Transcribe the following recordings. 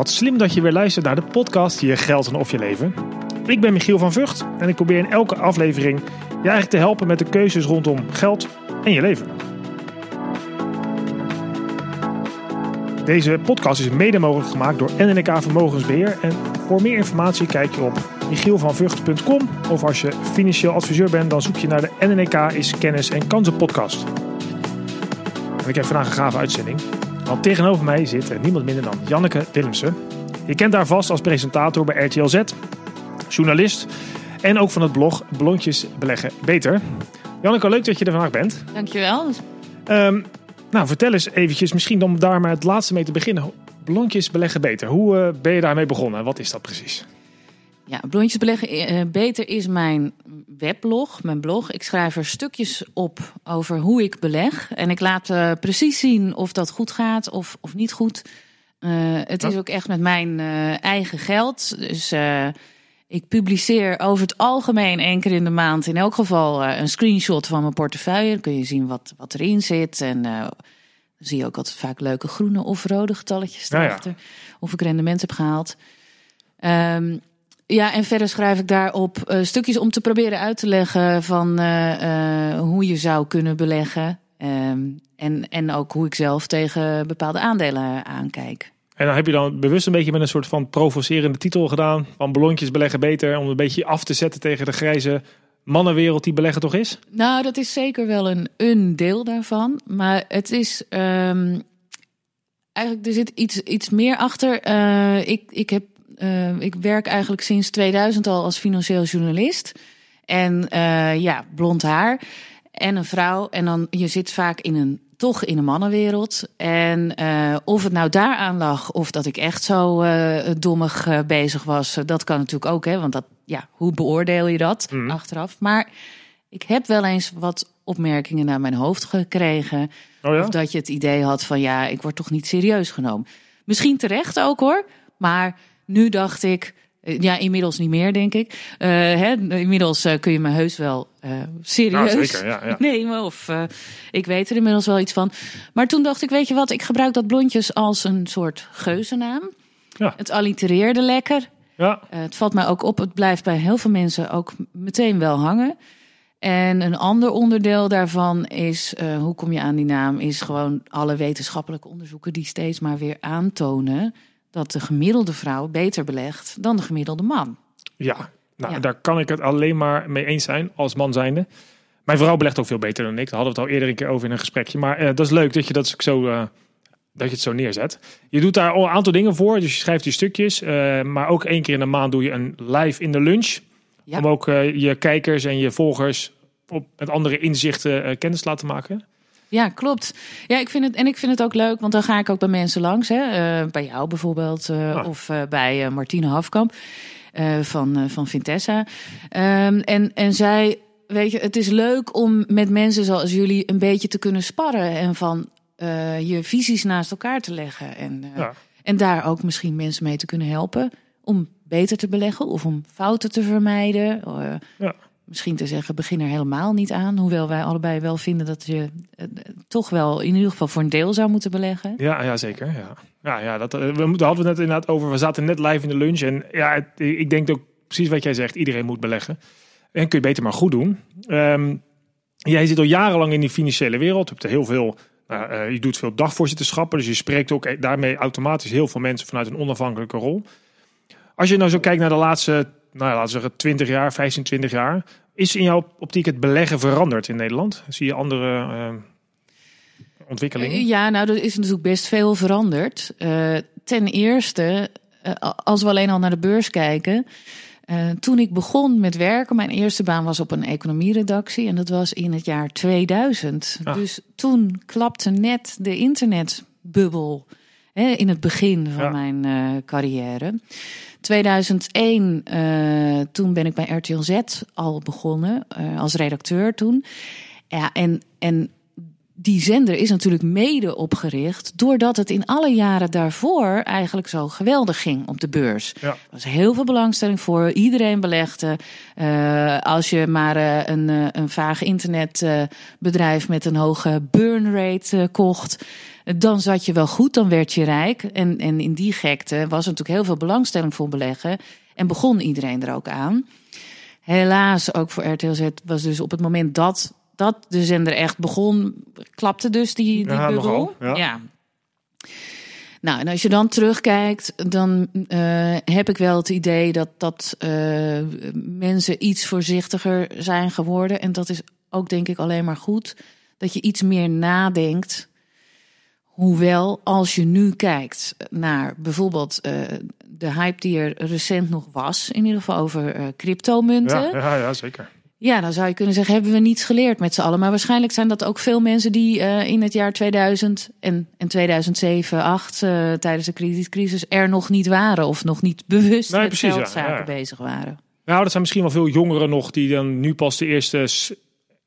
wat slim dat je weer luistert naar de podcast Je Geld en Of Je Leven. Ik ben Michiel van Vught en ik probeer in elke aflevering je eigenlijk te helpen met de keuzes rondom geld en je leven. Deze podcast is mede mogelijk gemaakt door NNK Vermogensbeheer. En voor meer informatie kijk je op michielvanvught.com of als je financieel adviseur bent, dan zoek je naar de NNK is Kennis en Kansen podcast. Ik heb vandaag een gave uitzending. Want tegenover mij zit niemand minder dan Janneke Willemsen. Je kent haar vast als presentator bij RTL Z, journalist en ook van het blog Blondjes Beleggen Beter. Janneke, leuk dat je er vandaag bent. Dankjewel. Um, nou, vertel eens eventjes, misschien om daar maar het laatste mee te beginnen. Blondjes Beleggen Beter, hoe uh, ben je daarmee begonnen? Wat is dat precies? Ja, Blondjes Beleggen uh, Beter is mijn weblog, mijn blog. Ik schrijf er stukjes op over hoe ik beleg. En ik laat uh, precies zien of dat goed gaat of, of niet goed. het is ook echt met mijn eigen geld. Dus ik publiceer over het algemeen één keer in de maand in elk geval een screenshot van mijn portefeuille. Dan kun je zien wat, wat erin zit. En dan zie je ook altijd vaak leuke groene of rode getalletjes erachter. Ja, ja. Of ik rendement heb gehaald. Um, ja, en verder schrijf ik daarop uh, stukjes om te proberen uit te leggen van uh, hoe je zou kunnen beleggen. Um, en, en ook hoe ik zelf tegen bepaalde aandelen aankijk. En dan heb je dan bewust een beetje met een soort van provocerende titel gedaan. Van ballonjes beleggen beter. Om een beetje af te zetten tegen de grijze mannenwereld die beleggen toch is? Nou, dat is zeker wel een, een deel daarvan. Maar het is. Um, eigenlijk, er zit iets, iets meer achter. Uh, ik, ik, heb, uh, ik werk eigenlijk sinds 2000 al als financieel journalist. En uh, ja, blond haar en een vrouw. En dan je zit vaak in een toch in de mannenwereld. En uh, of het nou daaraan lag of dat ik echt zo dommig bezig was, dat kan natuurlijk ook, hè? Want dat, ja, hoe beoordeel je dat mm. achteraf? Maar ik heb wel eens wat opmerkingen naar mijn hoofd gekregen. Oh ja? Of dat je het idee had van ja, ik word toch niet serieus genomen. Misschien terecht ook hoor. Maar nu dacht ik, eh, ja, inmiddels niet meer, denk ik. Uh, hè, inmiddels uh, kun je me heus wel uh, serieus ja, zeker, ja, ja. nemen. Of ik weet er inmiddels wel iets van. Maar toen dacht ik, weet je wat, ik gebruik dat blondjes als een soort geuzennaam. Ja. Het allitereerde lekker. Ja. het valt mij ook op, het blijft bij heel veel mensen ook meteen wel hangen. En een ander onderdeel daarvan is, hoe kom je aan die naam, is gewoon alle wetenschappelijke onderzoeken die steeds maar weer aantonen dat de gemiddelde vrouw beter belegt dan de gemiddelde man. Ja, nou, daar kan ik het alleen maar mee eens zijn als man zijnde. Mijn vrouw belegt ook veel beter dan ik. Daar hadden we het al eerder een keer over in een gesprekje. Maar uh, dat is leuk dat je dat zo, uh, dat je het zo neerzet. Je doet daar al een aantal dingen voor. Dus je schrijft die stukjes. Uh, maar ook één keer in de maand doe je een live in de lunch. Ja. Om ook je kijkers en je volgers op, met andere inzichten kennis te laten maken. Ja, klopt. Ja, ik vind het en ik vind het ook leuk, want dan ga ik ook bij mensen langs, hè, uh, bij jou bijvoorbeeld, uh, ah. of uh, bij Martine Hafkamp van van Vintessa. Um, en en zij, weet je, het is leuk om met mensen zoals jullie een beetje te kunnen sparren en van je visies naast elkaar te leggen en ja. en daar ook misschien mensen mee te kunnen helpen om beter te beleggen of om fouten te vermijden. ja misschien te zeggen, begin er helemaal niet aan. Hoewel wij allebei wel vinden dat je uh, toch wel in ieder geval voor een deel zou moeten beleggen. Ja, ja zeker. Ja. Ja, ja, dat, eh, we hadden het net inderdaad over. We zaten net live in de lunch. En ja, ik denk ook precies wat jij zegt. Iedereen moet beleggen. En kun je beter maar goed doen. Um, jij zit al jarenlang in die financiële wereld. Je hebt er heel veel. Uh, je doet veel dagvoorzitterschappen. Dus je spreekt ook daarmee automatisch heel veel mensen vanuit een onafhankelijke rol. Als je nou zo kijkt naar de laatste nou ja, laten we zeggen 20 jaar, 15, 20 jaar. Is in jouw optiek het beleggen veranderd in Nederland? Zie je andere uh, ontwikkelingen? Eh, ja, nou, er is natuurlijk best veel veranderd. Uh, ten eerste, uh, als we alleen al naar de beurs kijken. toen ik begon met werken, mijn eerste baan was op een economieredactie. En dat was in het jaar 2000. Ah. Dus toen klapte net de internetbubbel hè, in het begin van ja. mijn carrière. 2001, uh, toen ben ik bij RTL Z al begonnen uh, als redacteur toen. Ja, en, en die zender is natuurlijk mede opgericht doordat het in alle jaren daarvoor eigenlijk zo geweldig ging op de beurs. Ja. Er was heel veel belangstelling voor. Iedereen belegde. Uh, als je maar uh, een, uh, een vaag internetbedrijf met een hoge burn rate kocht, dan zat je wel goed, dan werd je rijk. En, en in die gekte was er natuurlijk heel veel belangstelling voor beleggen. En begon iedereen er ook aan. Helaas, ook voor RTL Z was dus op het moment dat dat de zender echt begon, klapte dus die, die Ja, bubbel. nogal, ja. ja. Nou, en als je dan terugkijkt, dan eh, heb ik wel het idee dat, dat eh, mensen iets voorzichtiger zijn geworden. En dat is ook denk ik alleen maar goed. Dat je iets meer nadenkt. Hoewel, als je nu kijkt naar bijvoorbeeld eh, de hype die er recent nog was, in ieder geval over eh, cryptomunten. Ja, ja, ja, zeker. Ja, dan zou je kunnen zeggen, hebben we niets geleerd met z'n allen. Maar waarschijnlijk zijn dat ook veel mensen die uh, in het jaar 2000 en, en 2007, 8 uh, tijdens de kredietcrisis er nog niet waren. Of nog niet bewust Nee, met precies, geldzaken ja. bezig waren. Nou, dat zijn misschien wel veel jongeren nog die dan nu pas de eerste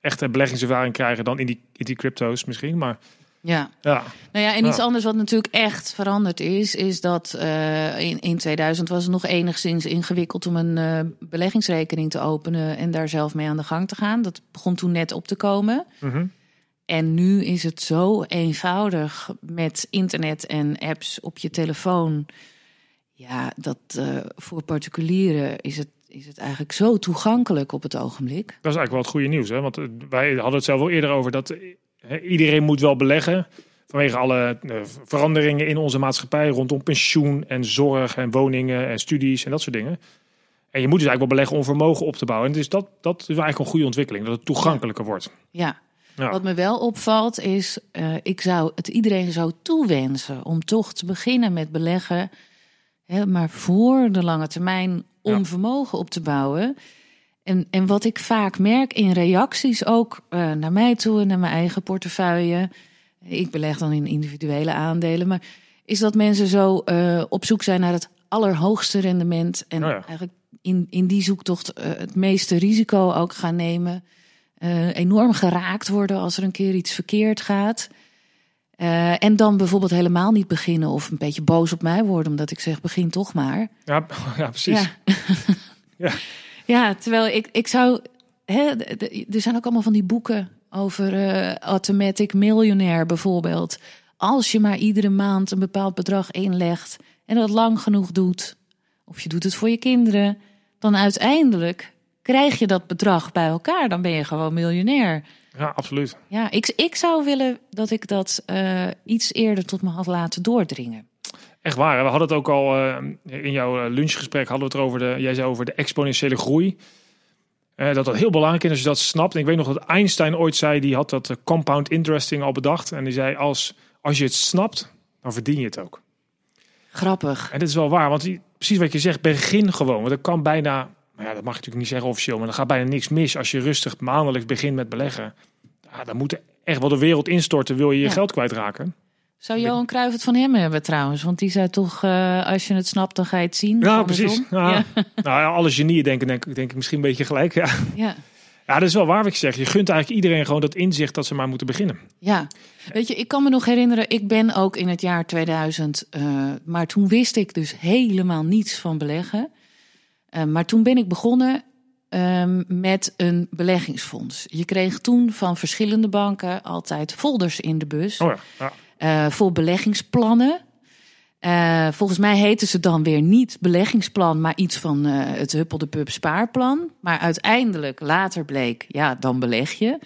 echte beleggingservaring krijgen dan in die, in die crypto's misschien. Maar Ja. ja, Nou ja, en iets Ja. anders wat natuurlijk echt veranderd is, is dat uh, in, in 2000 was het nog enigszins ingewikkeld om een uh, beleggingsrekening te openen en daar zelf mee aan de gang te gaan. Dat begon toen net op te komen. mhm. En nu is het zo eenvoudig met internet en apps op je telefoon. Ja, dat uh, voor particulieren is het, is het eigenlijk zo toegankelijk op het ogenblik. dat is eigenlijk wel het goede nieuws. Hè? Want eh, wij hadden het zelf wel eerder over dat eh, iedereen moet wel beleggen. Vanwege alle eh, veranderingen in onze maatschappij rondom pensioen en zorg en woningen en studies en dat soort dingen. En je moet dus eigenlijk wel beleggen om vermogen op te bouwen. En dus dat, dat is eigenlijk een goede ontwikkeling, dat het toegankelijker wordt. Ja. Ja. Wat me wel opvalt is, uh, ik zou het iedereen zo toewensen om toch te beginnen met beleggen, hè, maar voor de lange termijn om Ja. vermogen op te bouwen. En, en wat ik vaak merk in reacties ook uh, naar mij toe en naar mijn eigen portefeuille. Ik beleg dan in individuele aandelen, maar is dat mensen zo uh, op zoek zijn naar het allerhoogste rendement en Oh ja. eigenlijk in, in die zoektocht uh, het meeste risico ook gaan nemen. Enorm geraakt worden als er een keer iets verkeerd gaat. Uh, en dan bijvoorbeeld helemaal niet beginnen of een beetje boos op mij worden omdat ik zeg begin toch maar. Ja, ja precies. Ja. Ja. ja, terwijl ik, ik zou. Hè, er zijn ook allemaal van die boeken over uh, Automatic Millionaire bijvoorbeeld. Als je maar iedere maand een bepaald bedrag inlegt en dat lang genoeg doet, of je doet het voor je kinderen, dan uiteindelijk krijg je dat bedrag bij elkaar. Dan ben je gewoon miljonair. ja, absoluut. Ja, ik, ik zou willen dat ik dat uh, iets eerder tot me had laten doordringen. Echt waar. hè? We hadden het ook al eh, in jouw eh, lunchgesprek hadden we het over de, jij zei over de exponentiële groei. Eh, dat dat heel belangrijk is als je dat snapt. En ik weet nog dat Einstein ooit zei, die had dat compound interesting al bedacht. En die zei, als, als je het snapt, dan verdien je het ook. Grappig. En dit is wel waar, want die- precies wat je zegt, begin gewoon. Want dat kan bijna, nou ja, dat mag je natuurlijk niet zeggen officieel, maar er gaat bijna niks mis als je rustig maandelijks begint met beleggen. Ja, dan moet er echt wel de wereld instorten, wil je je Ja. geld kwijtraken. Zou Johan Cruijff het van hem hebben trouwens? Want die zei toch, uh, als je het snapt, dan ga je het zien. Ja, precies. Ja. Ja. Nou ja, alle genieën denken denk, ik- denk ik misschien een beetje gelijk. Ja. Ja. ja, dat is wel waar wat ik zeg. Je gunt eigenlijk iedereen gewoon dat inzicht dat ze maar moeten beginnen. ja, weet je, ik kan me nog herinneren, ik ben ook in het jaar 2000, uh, maar toen wist ik dus helemaal niets van beleggen. Uh, maar toen ben ik begonnen um, met een beleggingsfonds. Je kreeg toen van verschillende banken altijd folders in de bus. Oh ja, ja. Uh, voor beleggingsplannen. Uh, volgens mij heten ze dan weer niet beleggingsplan, maar iets van uh, het Huppel de Pub spaarplan. Maar uiteindelijk, later bleek, ja, dan beleg je.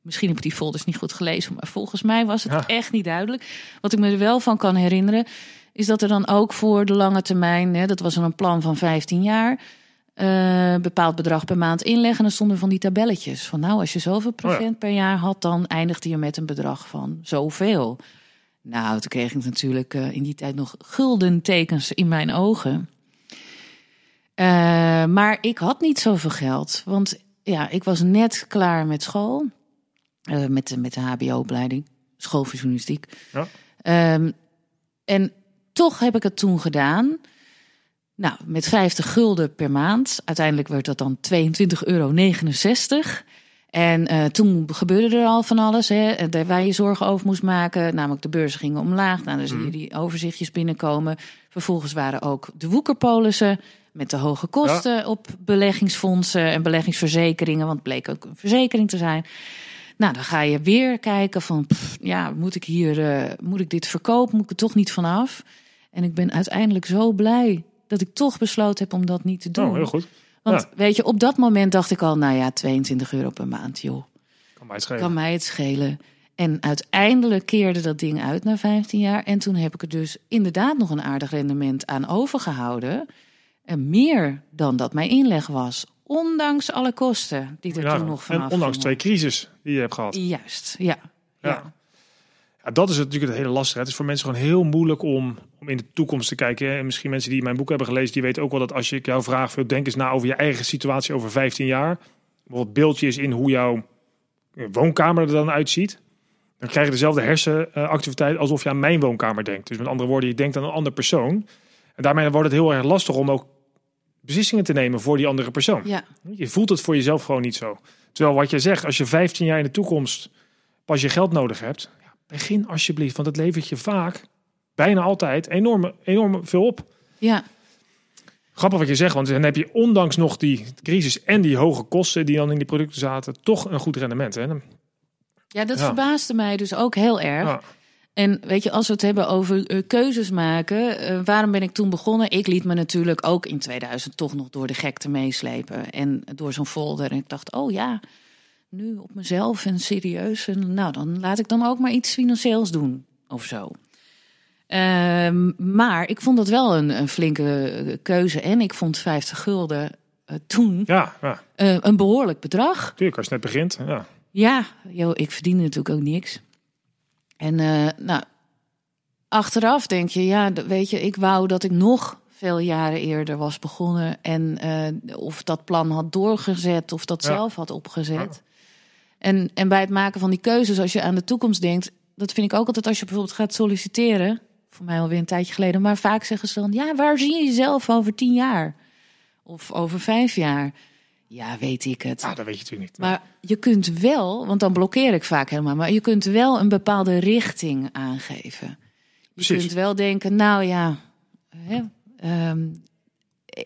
Misschien heb ik die folders niet goed gelezen, maar volgens mij was het Ja. echt niet duidelijk. Wat ik me er wel van kan herinneren, is dat er dan ook voor de lange termijn, hè, dat was dan een plan van 15 jaar, uh, bepaald bedrag per maand inleggen. En dan stonden van die tabelletjes van nou, als je zoveel procent per jaar had, dan eindigde je met een bedrag van zoveel. Nou, toen kreeg ik natuurlijk uh, in die tijd nog gulden tekens in mijn ogen. Uh, maar ik had niet zoveel geld, want ja, ik was net klaar met school, uh, met, de, met de HBO-opleiding, school voor journalistiek. Ja. Um, en toch heb ik het toen gedaan. Nou, met 50 gulden per maand. Uiteindelijk werd dat dan 22,69 euro. En uh, toen gebeurde er al van alles, hè, waar je zorgen over moest maken. Namelijk de beurzen gingen omlaag. Nou, dan zie je die overzichtjes binnenkomen. Vervolgens waren ook de woekerpolissen met de hoge kosten op beleggingsfondsen en beleggingsverzekeringen. Want het bleek ook een verzekering te zijn. Nou, dan ga je weer kijken van, pff, ja, moet ik hier, uh, moet ik dit verkopen? Moet ik er toch niet vanaf? En ik ben uiteindelijk zo blij dat ik toch besloten heb om dat niet te doen. Oh, heel goed. Want weet je, op dat moment dacht ik al, nou ja, 22 euro per maand, joh. Kan mij het schelen. Kan mij het schelen. En uiteindelijk keerde dat ding uit na 15 jaar. En toen heb ik er dus inderdaad nog een aardig rendement aan overgehouden. En meer dan dat mijn inleg was. Ondanks alle kosten die er Ja, toen nog vanaf en ondanks gingen. twee crisis die je hebt gehad. Juist, ja. Ja. ja. Ja, dat is natuurlijk het hele lastige. Het is voor mensen gewoon heel moeilijk om, om in de toekomst te kijken. En misschien mensen die mijn boek hebben gelezen, die weten ook wel dat als je jou vraagt, veel denk eens na over je eigen situatie over 15 jaar. Bijvoorbeeld beeldjes in hoe jouw woonkamer er dan uitziet. Dan krijg je dezelfde hersenactiviteit alsof je aan mijn woonkamer denkt. Dus met andere woorden, je denkt aan een andere persoon. En daarmee wordt het heel erg lastig om ook beslissingen te nemen voor die andere persoon. ja. Je voelt het voor jezelf gewoon niet zo. Terwijl wat je zegt, als je 15 jaar in de toekomst pas je geld nodig hebt, begin alsjeblieft, want het levert je vaak, bijna altijd, enorm, enorm veel op. ja. Grappig wat je zegt, want dan heb je ondanks nog die crisis en die hoge kosten die dan in die producten zaten, toch een goed rendement. Hè? Ja, dat Ja. verbaasde mij dus ook heel erg. Ja. En weet je, als we het hebben over eh, keuzes maken, eh, waarom ben ik toen begonnen? Ik liet me natuurlijk ook in 2000 toch nog door de gekte meeslepen en door zo'n folder. En ik dacht, oh ja, nu op mezelf en serieus. En nou, dan laat ik dan ook maar iets financieels doen of zo. Ehm, maar ik vond dat wel een, een flinke keuze. En ik vond 50 gulden eh, toen Ja, ja, eh, een behoorlijk bedrag. natuurlijk, als je net begint. Ja. Ja, joh, ik verdiende natuurlijk ook niks. En eh, nou, achteraf denk je, ja, weet je, ik wou dat ik nog veel jaren eerder was begonnen en of dat plan had doorgezet of dat Ja. zelf had opgezet. En, en bij het maken van die keuzes, als je aan de toekomst denkt, dat vind ik ook altijd als je bijvoorbeeld gaat solliciteren, voor mij alweer een tijdje geleden, maar vaak zeggen ze dan, ja, waar zie je jezelf over tien jaar? Of over vijf jaar? Ja, weet ik het. Ah, dat weet je natuurlijk niet. Maar je kunt wel, want dan blokkeer ik vaak helemaal, maar je kunt wel een bepaalde richting aangeven. Je Precies. kunt wel denken, nou ja, hè, ehm,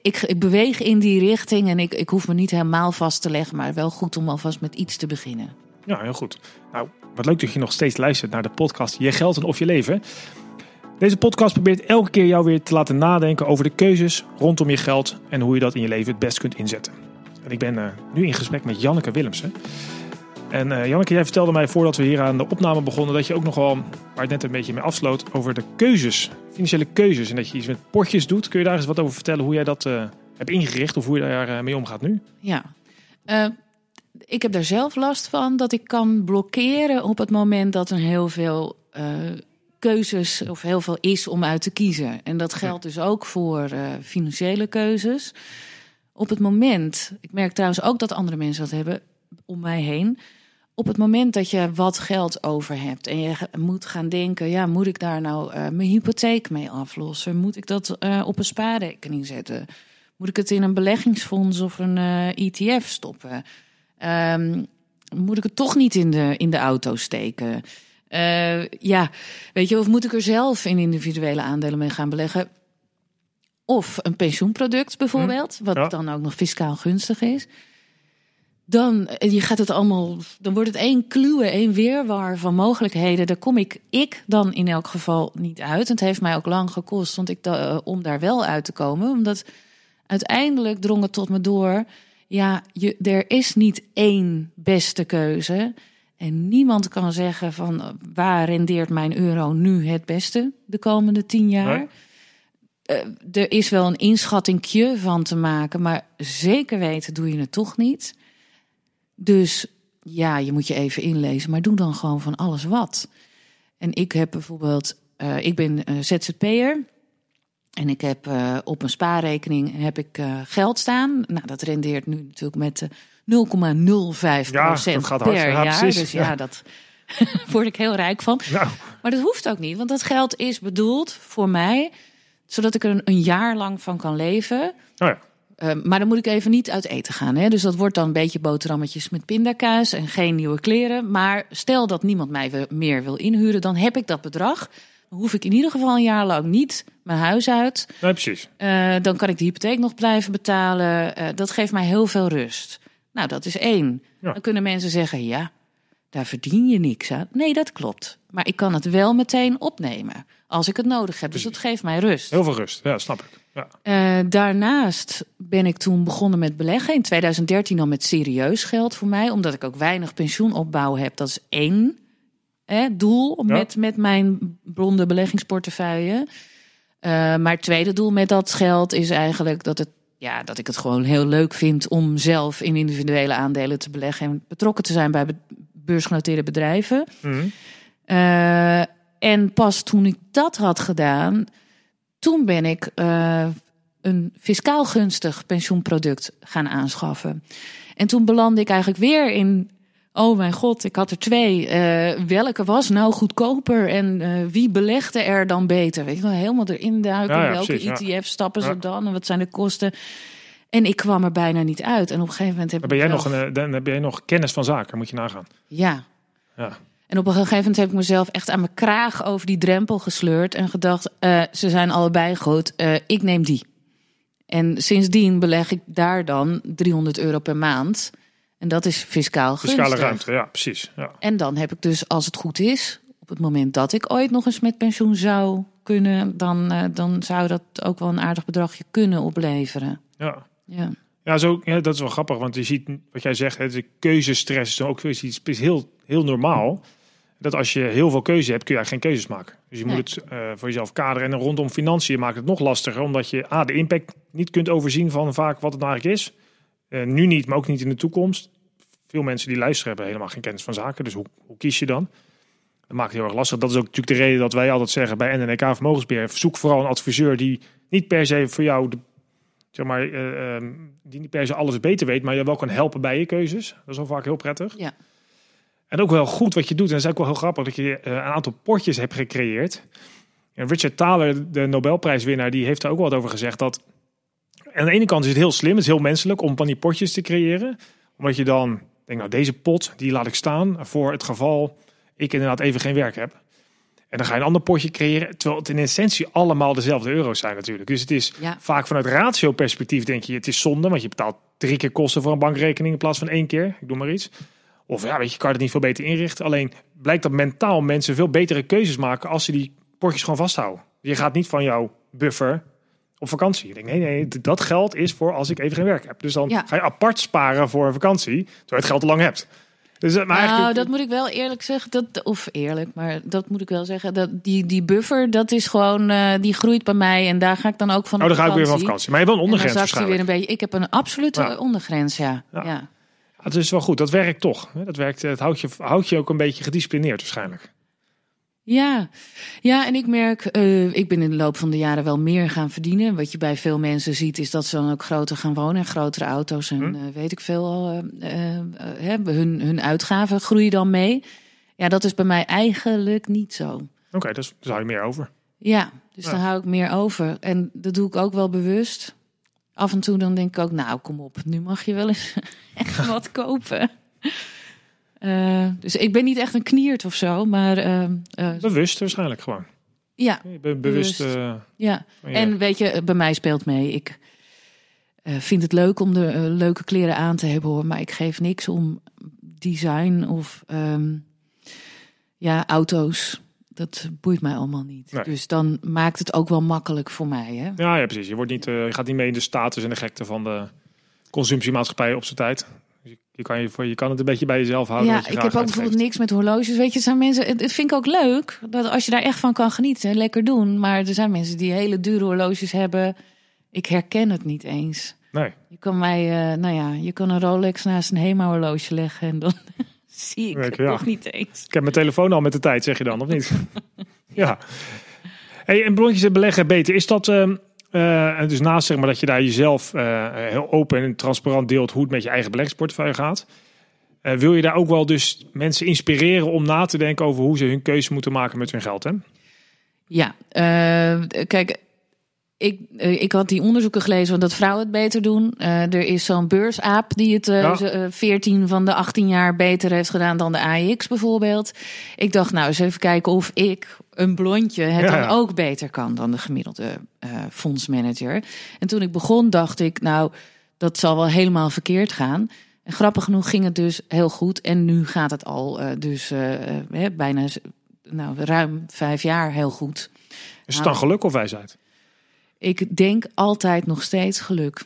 ik, beweeg in die richting en ik, ik hoef me niet helemaal vast te leggen, maar wel goed om alvast met iets te beginnen. Ja, heel goed. Nou, wat leuk dat je nog steeds luistert naar de podcast Je Geld en Of Je Leven. Deze podcast probeert elke keer jou weer te laten nadenken over de keuzes rondom je geld en hoe je dat in je leven het best kunt inzetten. En ik ben eh, nu in gesprek met Janneke Willemsen. En eh, Janneke, jij vertelde mij voordat we hier aan de opname begonnen dat je ook nogal, waar het net een beetje mee afsloot, over de keuzes, financiële keuzes. En dat je iets met potjes doet. Kun je daar eens wat over vertellen hoe jij dat eh, hebt ingericht of hoe je daar eh, mee omgaat nu? Ja, ik heb daar zelf last van dat ik kan blokkeren op het moment dat er heel veel keuzes of heel veel is om uit te kiezen. En dat geldt dus ook voor financiële keuzes. Op het moment, ik merk trouwens ook dat andere mensen dat hebben om mij heen. Op het moment dat je wat geld over hebt en je moet gaan denken, ja, moet ik daar nou eh, mijn hypotheek mee aflossen? Moet ik dat eh, op een spaarrekening zetten? Moet ik het in een beleggingsfonds of een eh, ETF stoppen? Ehm, moet ik het toch niet in de, in de auto steken? Ja, weet je, of moet ik er zelf in individuele aandelen mee gaan beleggen? Of een pensioenproduct bijvoorbeeld, wat ja. dan ook nog fiscaal gunstig is. Dan eh, je gaat het allemaal, dan wordt het één kluwe, één weerwar van mogelijkheden. Daar kom ik, ik dan in elk geval niet uit. En het heeft mij ook lang gekost want ik da- eh, om daar wel uit te komen. Omdat uiteindelijk drong het tot me door. Ja, je, er is niet één beste keuze. En niemand kan zeggen van eh, waar rendeert mijn euro nu het beste de komende tien jaar. Nee. Er is wel een inschattingje van te maken, maar zeker weten doe je het toch niet. Dus ja, je moet je even inlezen, maar doe dan gewoon van alles wat. En ik heb bijvoorbeeld, eh, ik ben eh, ZZP'er. En ik heb eh, op een spaarrekening heb ik geld staan. Nou, dat rendeert nu natuurlijk met eh, 0,05% Ja, procent dat gaat per hard. Ja, jaar. precies. Dus ja, Ja. dat word ik heel rijk van. Nou, Maar dat hoeft ook niet, want dat geld is bedoeld voor mij, zodat ik er een, een jaar lang van kan leven. oh ja. Eh, maar dan moet ik even niet uit eten gaan. Hè? Dus dat wordt dan een beetje boterhammetjes met pindakaas en geen nieuwe kleren. Maar stel dat niemand mij meer wil inhuren, dan heb ik dat bedrag. Dan hoef ik in ieder geval een jaar lang niet mijn huis uit. Nee, precies. Eh, dan kan ik de hypotheek nog blijven betalen. Eh, dat geeft mij heel veel rust. Nou, dat is één. Ja. Dan kunnen mensen zeggen, ja, daar verdien je niks aan. Nee, dat klopt. Maar ik kan het wel meteen opnemen als ik het nodig heb. Dus dat geeft mij rust. Heel veel rust. Ja, snap ik. Ja. Eh, daarnaast ben ik toen begonnen met beleggen. In 2013 dan met serieus geld voor mij. Omdat ik ook weinig pensioenopbouw heb. Dat is één hè, doel Ja. met, met mijn blonde beleggingsportefeuille. Eh, maar het tweede doel met dat geld is eigenlijk dat, het, ja, dat ik het gewoon heel leuk vind... om zelf in individuele aandelen te beleggen... en betrokken te zijn bij beursgenoteerde bedrijven. Mhm. Eh, en pas toen ik dat had gedaan, toen ben ik eh, een fiscaal gunstig pensioenproduct gaan aanschaffen. En toen belandde ik eigenlijk weer in. Oh mijn god, ik had er twee. Eh, welke was nou goedkoper en wie belegde er dan beter? Weet je wel, helemaal erin duiken. Ja, ja, welke precies, ja. ETF stappen ze dan en wat zijn de kosten? En ik kwam er bijna niet uit. En op een gegeven moment heb ben ik jij nog, een, eh, dan heb jij nog kennis van zaken, moet je nagaan. Ja, Ja. en op een gegeven moment heb ik mezelf echt aan mijn kraag over die drempel gesleurd en gedacht: eh, ze zijn allebei goed, eh, ik neem die. En sindsdien beleg ik daar dan 300 euro per maand. En dat is fiscaal Fiscale gunstig. ruimte, ja, precies. Ja. En dan heb ik dus, als het goed is, op het moment dat ik ooit nog eens met pensioen zou kunnen, dan, dan zou dat ook wel een aardig bedragje kunnen opleveren. Ja. Ja. Ja, zo, ja, dat is wel grappig, want je ziet wat jij zegt, hè, de keuzestress is dan ook iets is heel, heel normaal. Dat als je heel veel keuze hebt, kun je eigenlijk geen keuzes maken. Dus je Nee. moet het eh, voor jezelf kaderen. En rondom financiën maakt het nog lastiger, omdat je A, de impact niet kunt overzien van vaak wat het nou eigenlijk is. Eh, nu niet, maar ook niet in de toekomst. Veel mensen die luisteren hebben helemaal geen kennis van zaken. Dus hoe, hoe kies je dan? Dat maakt het heel erg lastig. Dat is ook natuurlijk de reden dat wij altijd zeggen bij NNK Vermogensbeheer. Zoek vooral een adviseur die niet per se voor jou, de, zeg maar, eh, ehm, die niet per se alles beter weet, maar je wel kan helpen bij je keuzes. Dat is wel vaak heel prettig. Ja. En ook wel goed wat je doet. En dat is ook wel heel grappig dat je eh, een aantal potjes hebt gecreëerd. En Richard Thaler, de Nobelprijswinnaar, die heeft daar ook wat over gezegd. Dat aan de ene kant is het heel slim, het is heel menselijk om van die potjes te creëren. Omdat je dan denkt, nou deze pot, die laat ik staan voor het geval ik inderdaad even geen werk heb. En dan ga je een ander potje creëren, terwijl het in essentie allemaal dezelfde euro's zijn natuurlijk. Dus het is Ja. vaak vanuit ratio-perspectief denk je, het is zonde, want je betaalt drie keer kosten voor een bankrekening in plaats van één keer. Ik doe maar iets. Of ja, weet je, kan je het niet veel beter inrichten. Alleen blijkt dat mentaal mensen veel betere keuzes maken als ze die potjes gewoon vasthouden. Je gaat niet van jouw buffer op vakantie. Je denkt, nee, nee, dat geld is voor als ik even geen werk heb. Dus dan Ja. ga je apart sparen voor een vakantie, terwijl je het geld al lang hebt. Dus, eh, maar Nou, eigenlijk, dat moet ik wel eerlijk zeggen. Dat, of eerlijk, maar dat moet ik wel zeggen. Dat die, die buffer, dat is gewoon, eh, die groeit bij mij. En daar ga ik dan ook van oh, op ga ik weer van vakantie. Maar je hebt wel een ondergrens hij weer waarschijnlijk. een beetje. Ik heb een absolute Ja. ondergrens, ja. Ja. ja. Het is wel goed, dat werkt toch. Dat werkt, het houdt je, houdt je ook een beetje gedisciplineerd waarschijnlijk. Ja, ja en ik merk, eh, ik ben in de loop van de jaren wel meer gaan verdienen. Wat je bij veel mensen ziet, is dat ze dan ook groter gaan wonen en grotere auto's en Hm. eh, weet ik veel al. eh, hun, hun uitgaven groeien dan mee. Ja, dat is bij mij eigenlijk niet zo. Oké, dus daar hou je meer over. Ja, dus Ja. dan hou ik meer over. En dat doe ik ook wel bewust. Af en toe dan denk ik ook, nou kom op, nu mag je wel eens echt wat kopen. Eh, dus ik ben niet echt een kniert of zo, maar eh, eh, Bewust waarschijnlijk gewoon. ja, Je bent bewust. Bewust. ja. En weet je, bij mij speelt mee. Ik vind het leuk om de leuke kleren aan te hebben hoor, maar ik geef niks om design of ehm, ja, auto's. Dat boeit mij allemaal niet. Nee. Dus dan maakt het ook wel makkelijk voor mij. Hè? ja, ja, precies. Je, wordt niet, je gaat niet mee in de status en de gekte van de consumptiemaatschappij op zijn tijd. Je, kan je, voor, je kan het een beetje bij jezelf houden. Ja, je ik heb ook bijvoorbeeld niks met horloges. Weet je, het zijn mensen. Het, het vind ik ook leuk dat als je daar echt van kan genieten, lekker doen. Maar er zijn mensen die hele dure horloges hebben. Ik herken het niet eens. Nee, Je kan mij, eh, nou ja, je kan een Rolex naast een Hema horloge leggen en dan zie ik het ja. nog niet eens. ik heb mijn telefoon al met de tijd, zeg je dan, of niet? ja. Hey, en blondjes en beleggen beter. Is dat... eh, dus naast zeg maar dat je daar jezelf eh, heel open en transparant deelt hoe het met je eigen beleggingsportefeuille gaat. eh, wil je daar ook wel dus mensen inspireren om na te denken over hoe ze hun keuze moeten maken met hun geld? Hè? Ja, kijk, ik, ik had die onderzoeken gelezen van dat vrouwen het beter doen. Er is zo'n beursaap die het Ja. eh, 14 van de 18 jaar beter heeft gedaan dan de AIX bijvoorbeeld. Ik dacht, nou eens even kijken of ik, een blondje, het Ja, dan ook beter kan dan de gemiddelde eh, fondsmanager. En toen ik begon, dacht ik, nou, dat zal wel helemaal verkeerd gaan. En grappig genoeg ging het dus heel goed. En nu gaat het al eh, dus hè, bijna nou, ruim vijf jaar heel goed. Is het dan geluk of wijsheid? Ik denk altijd nog steeds geluk.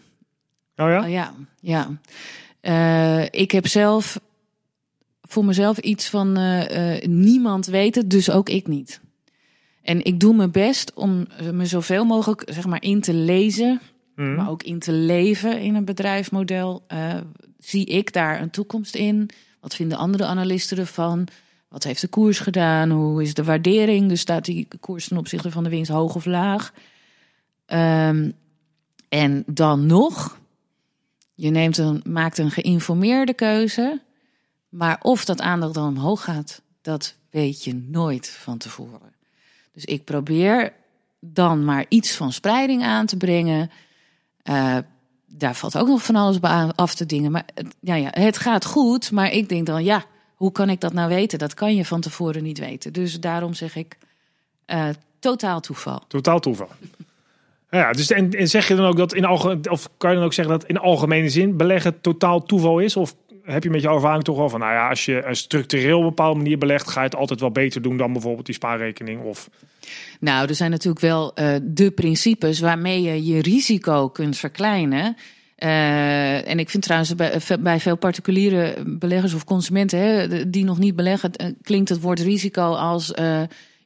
Oh ja? Oh, ja, ja. Ik heb zelf voor mezelf iets van niemand weet het, dus ook ik niet. En ik doe mijn best om eh, me zoveel mogelijk zeg maar in te lezen, Mhm. maar ook in te leven in een bedrijfsmodel. Eh, zie ik daar een toekomst in? Wat vinden andere analisten ervan? Wat heeft de koers gedaan? Hoe is de waardering? Dus staat die koers ten opzichte van de winst hoog of laag? Ehm, en dan nog, je neemt een, maakt een geïnformeerde keuze. Maar of dat aandeel dan omhoog gaat, dat weet je nooit van tevoren. Dus ik probeer dan maar iets van spreiding aan te brengen. Eh, daar valt ook nog van alles af te dingen. Maar ja, ja, het gaat goed, maar ik denk dan, ja, hoe kan ik dat nou weten? Dat kan je van tevoren niet weten. Dus daarom zeg ik, eh, totaal toeval. Totaal toeval. Ja, dus en, en zeg je dan ook dat in algemeen, of kan je dan ook zeggen dat in algemene zin beleggen totaal toeval is? Of heb je met jouw ervaring toch wel van, nou ja, als je een structureel op een bepaalde manier belegt, ga je het altijd wel beter doen dan bijvoorbeeld die spaarrekening? Of Nou, er zijn natuurlijk wel eh, de principes waarmee je je risico kunt verkleinen. Eh, en ik vind trouwens bij, bij veel particuliere beleggers of consumenten hè, die nog niet beleggen, eh, klinkt het woord risico als eh,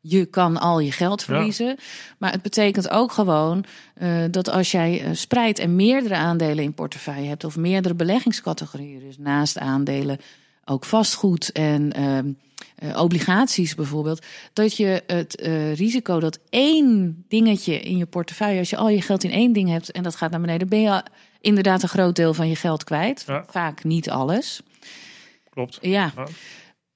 je kan al je geld verliezen. Maar het betekent ook gewoon eh, dat als jij eh, spreidt en meerdere aandelen in portefeuille hebt of meerdere beleggingscategorieën, dus naast aandelen ook vastgoed en ehm, eh, obligaties bijvoorbeeld, dat je het risico dat één dingetje in je portefeuille, als je al je geld in één ding hebt en dat gaat naar beneden, ben je inderdaad een groot deel van je geld kwijt. Ja. Vaak niet alles. klopt? Ja. Ja.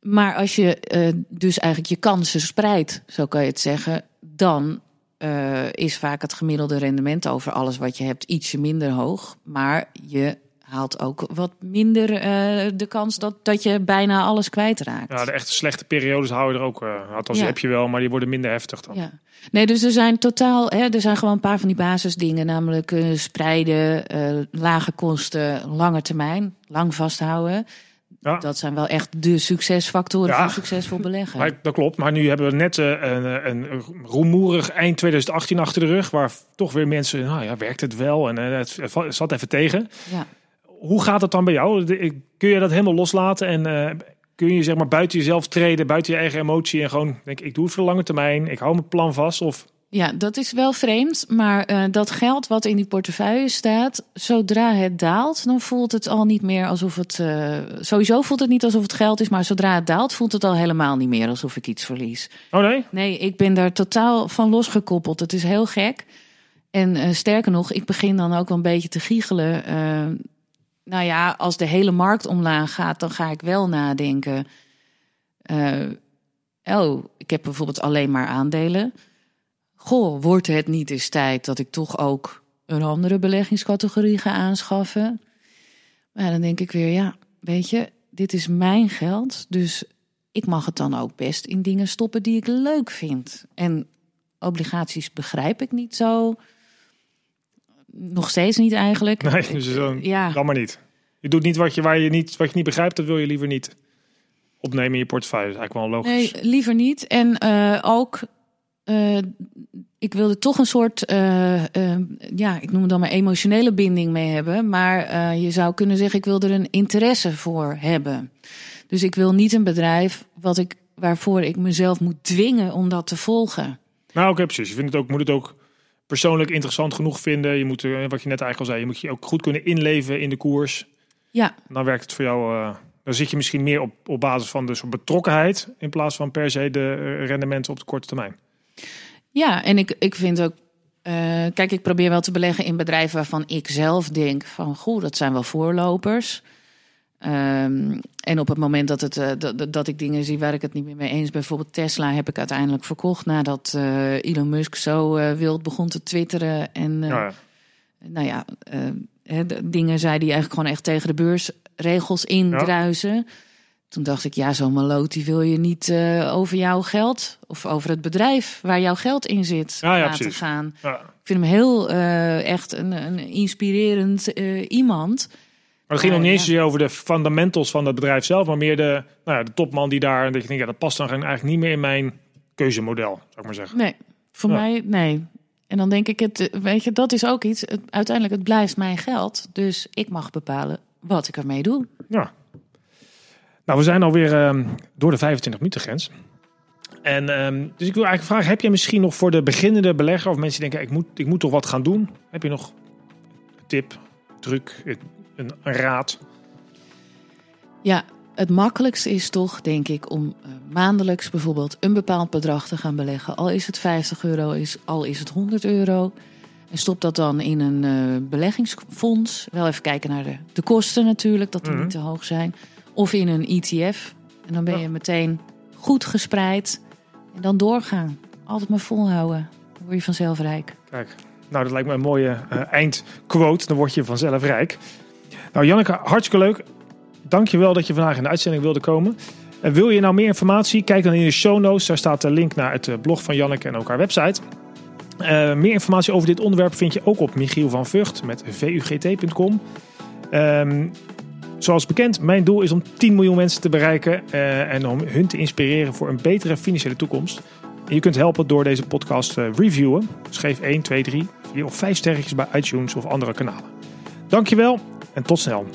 Maar als je eh, dus eigenlijk je kansen spreidt, zo kan je het zeggen, dan eh, is vaak het gemiddelde rendement over alles wat je hebt ietsje minder hoog. Maar je haalt ook wat minder eh, de kans dat, dat je bijna alles kwijtraakt. Ja, de echte slechte periodes hou je er ook, uh, althans Ja. heb je wel, maar die worden minder heftig dan. Ja. Nee, dus er zijn totaal, hè, er zijn gewoon een paar van die basisdingen, namelijk spreiden, lage kosten, lange termijn, lang vasthouden. Ja. Dat zijn wel echt de succesfactoren Ja. voor succesvol beleggen. Maar, dat klopt, maar nu hebben we net eh, een, een, eind 2018 achter de rug, waar toch weer mensen, nou ja, werkt het wel? En eh, het, zat even tegen. Ja. Hoe gaat het dan bij jou? Kun je dat helemaal loslaten en eh, kun je zeg maar buiten jezelf treden, buiten je eigen emotie en gewoon denk ik doe het voor de lange termijn, ik hou mijn plan vast of Ja, dat is wel vreemd. Maar eh, dat geld wat in die portefeuille staat, zodra het daalt, dan voelt het al niet meer alsof het. eh, sowieso voelt het niet alsof het geld is, maar zodra het daalt, voelt het al helemaal niet meer alsof ik iets verlies. Oh nee? Nee, ik ben daar totaal van losgekoppeld. Het is heel gek. En eh, sterker nog, ik begin dan ook wel een beetje te giechelen. Nou ja, als de hele markt omlaag gaat, dan ga ik wel nadenken. oh, ik heb bijvoorbeeld alleen maar aandelen. Goh, wordt het niet eens tijd dat ik toch ook een andere beleggingscategorie ga aanschaffen? Maar dan denk ik weer, ja, weet je, dit is mijn geld. Dus ik mag het dan ook best in dingen stoppen die ik leuk vind. En obligaties begrijp ik niet zo. Nog steeds niet eigenlijk. Nee, dus zo, Ja. dan maar niet. Je doet niet wat je, waar je niet, wat je niet begrijpt, dat wil je liever niet opnemen in je portefeuille. Dat is eigenlijk wel logisch. Nee, liever niet. En eh, ook, eh, ik wilde toch een soort, eh, eh, ja, ik noem het dan maar emotionele binding mee hebben. Maar je zou kunnen zeggen, ik wil er een interesse voor hebben. Dus ik wil niet een bedrijf wat ik, waarvoor ik mezelf moet dwingen om dat te volgen. Nou, oké, precies. Je vindt het ook, moet het ook persoonlijk interessant genoeg vinden. Je moet, wat je net eigenlijk al zei, je moet je ook goed kunnen inleven in de koers. Ja, Dan werkt het voor jou. dan zit je misschien meer op, op basis van de soort betrokkenheid. In plaats van per se de rendementen op de korte termijn. Ja, en ik, ik vind ook. eh, kijk, ik probeer wel te beleggen in bedrijven waarvan ik zelf denk van goh, dat zijn wel voorlopers. Ehm, en op het moment dat, het, eh, dat, dat ik dingen zie waar ik het niet meer mee eens ben, bijvoorbeeld Tesla, heb ik uiteindelijk verkocht nadat eh, Elon Musk zo wild begon te twitteren. En Ja, nou ja, dingen zei die eigenlijk gewoon echt tegen de beursregels indruisen. Toen dacht ik, ja, zo'n maloot die wil je niet eh, over jouw geld of over het bedrijf waar jouw geld in zit Ja, ja, laten gaan. ja. Ik vind hem heel eh, echt een, een inspirerend eh, iemand. Maar het ging nog niet eens over de fundamentals van het bedrijf zelf, maar meer de, nou ja, de topman die daar. En dat je denkt, ja, dat past dan eigenlijk niet meer in mijn keuzemodel, zou ik maar zeggen. Nee, voor mij nee. En dan denk ik, het, weet je, dat is ook iets. Het, uiteindelijk, het blijft mijn geld. Dus ik mag bepalen wat ik ermee doe. Ja. Nou, we zijn alweer ehm door de 25 minuten grens. En ehm, dus ik wil eigenlijk vragen, heb je misschien nog voor de beginnende belegger of mensen die denken, ik moet, ik moet toch wat gaan doen? Heb je nog een tip, truc, een, een raad? Ja, het makkelijkste is toch, denk ik, om eh, maandelijks bijvoorbeeld een bepaald bedrag te gaan beleggen. Al is het 50 euro, is, al is het 100 euro. En stop dat dan in een eh, beleggingsfonds. Wel even kijken naar de, de kosten natuurlijk, dat die Mhm. niet te hoog zijn. Of in een ETF. En dan ben je meteen goed gespreid. En dan doorgaan. Altijd maar volhouden. Dan word je vanzelf rijk. Kijk, nou dat lijkt me een mooie eh, eindquote. Dan word je vanzelf rijk. Nou Janneke, hartstikke leuk. Dank je wel dat je vandaag in de uitzending wilde komen. En wil je nou meer informatie? Kijk dan in de show notes. Daar staat de link naar het eh, blog van Janneke en ook haar website. Eh, meer informatie over dit onderwerp vind je ook op Michiel van Vught met vugt.com. Ehm, zoals bekend, mijn doel is om 10 miljoen mensen te bereiken eh, en om hun te inspireren voor een betere financiële toekomst. Je kunt helpen door deze podcast te reviewen. Dus geef 1, 2, 3, 4 of 5 sterretjes bij iTunes of andere kanalen. Dankjewel en tot snel.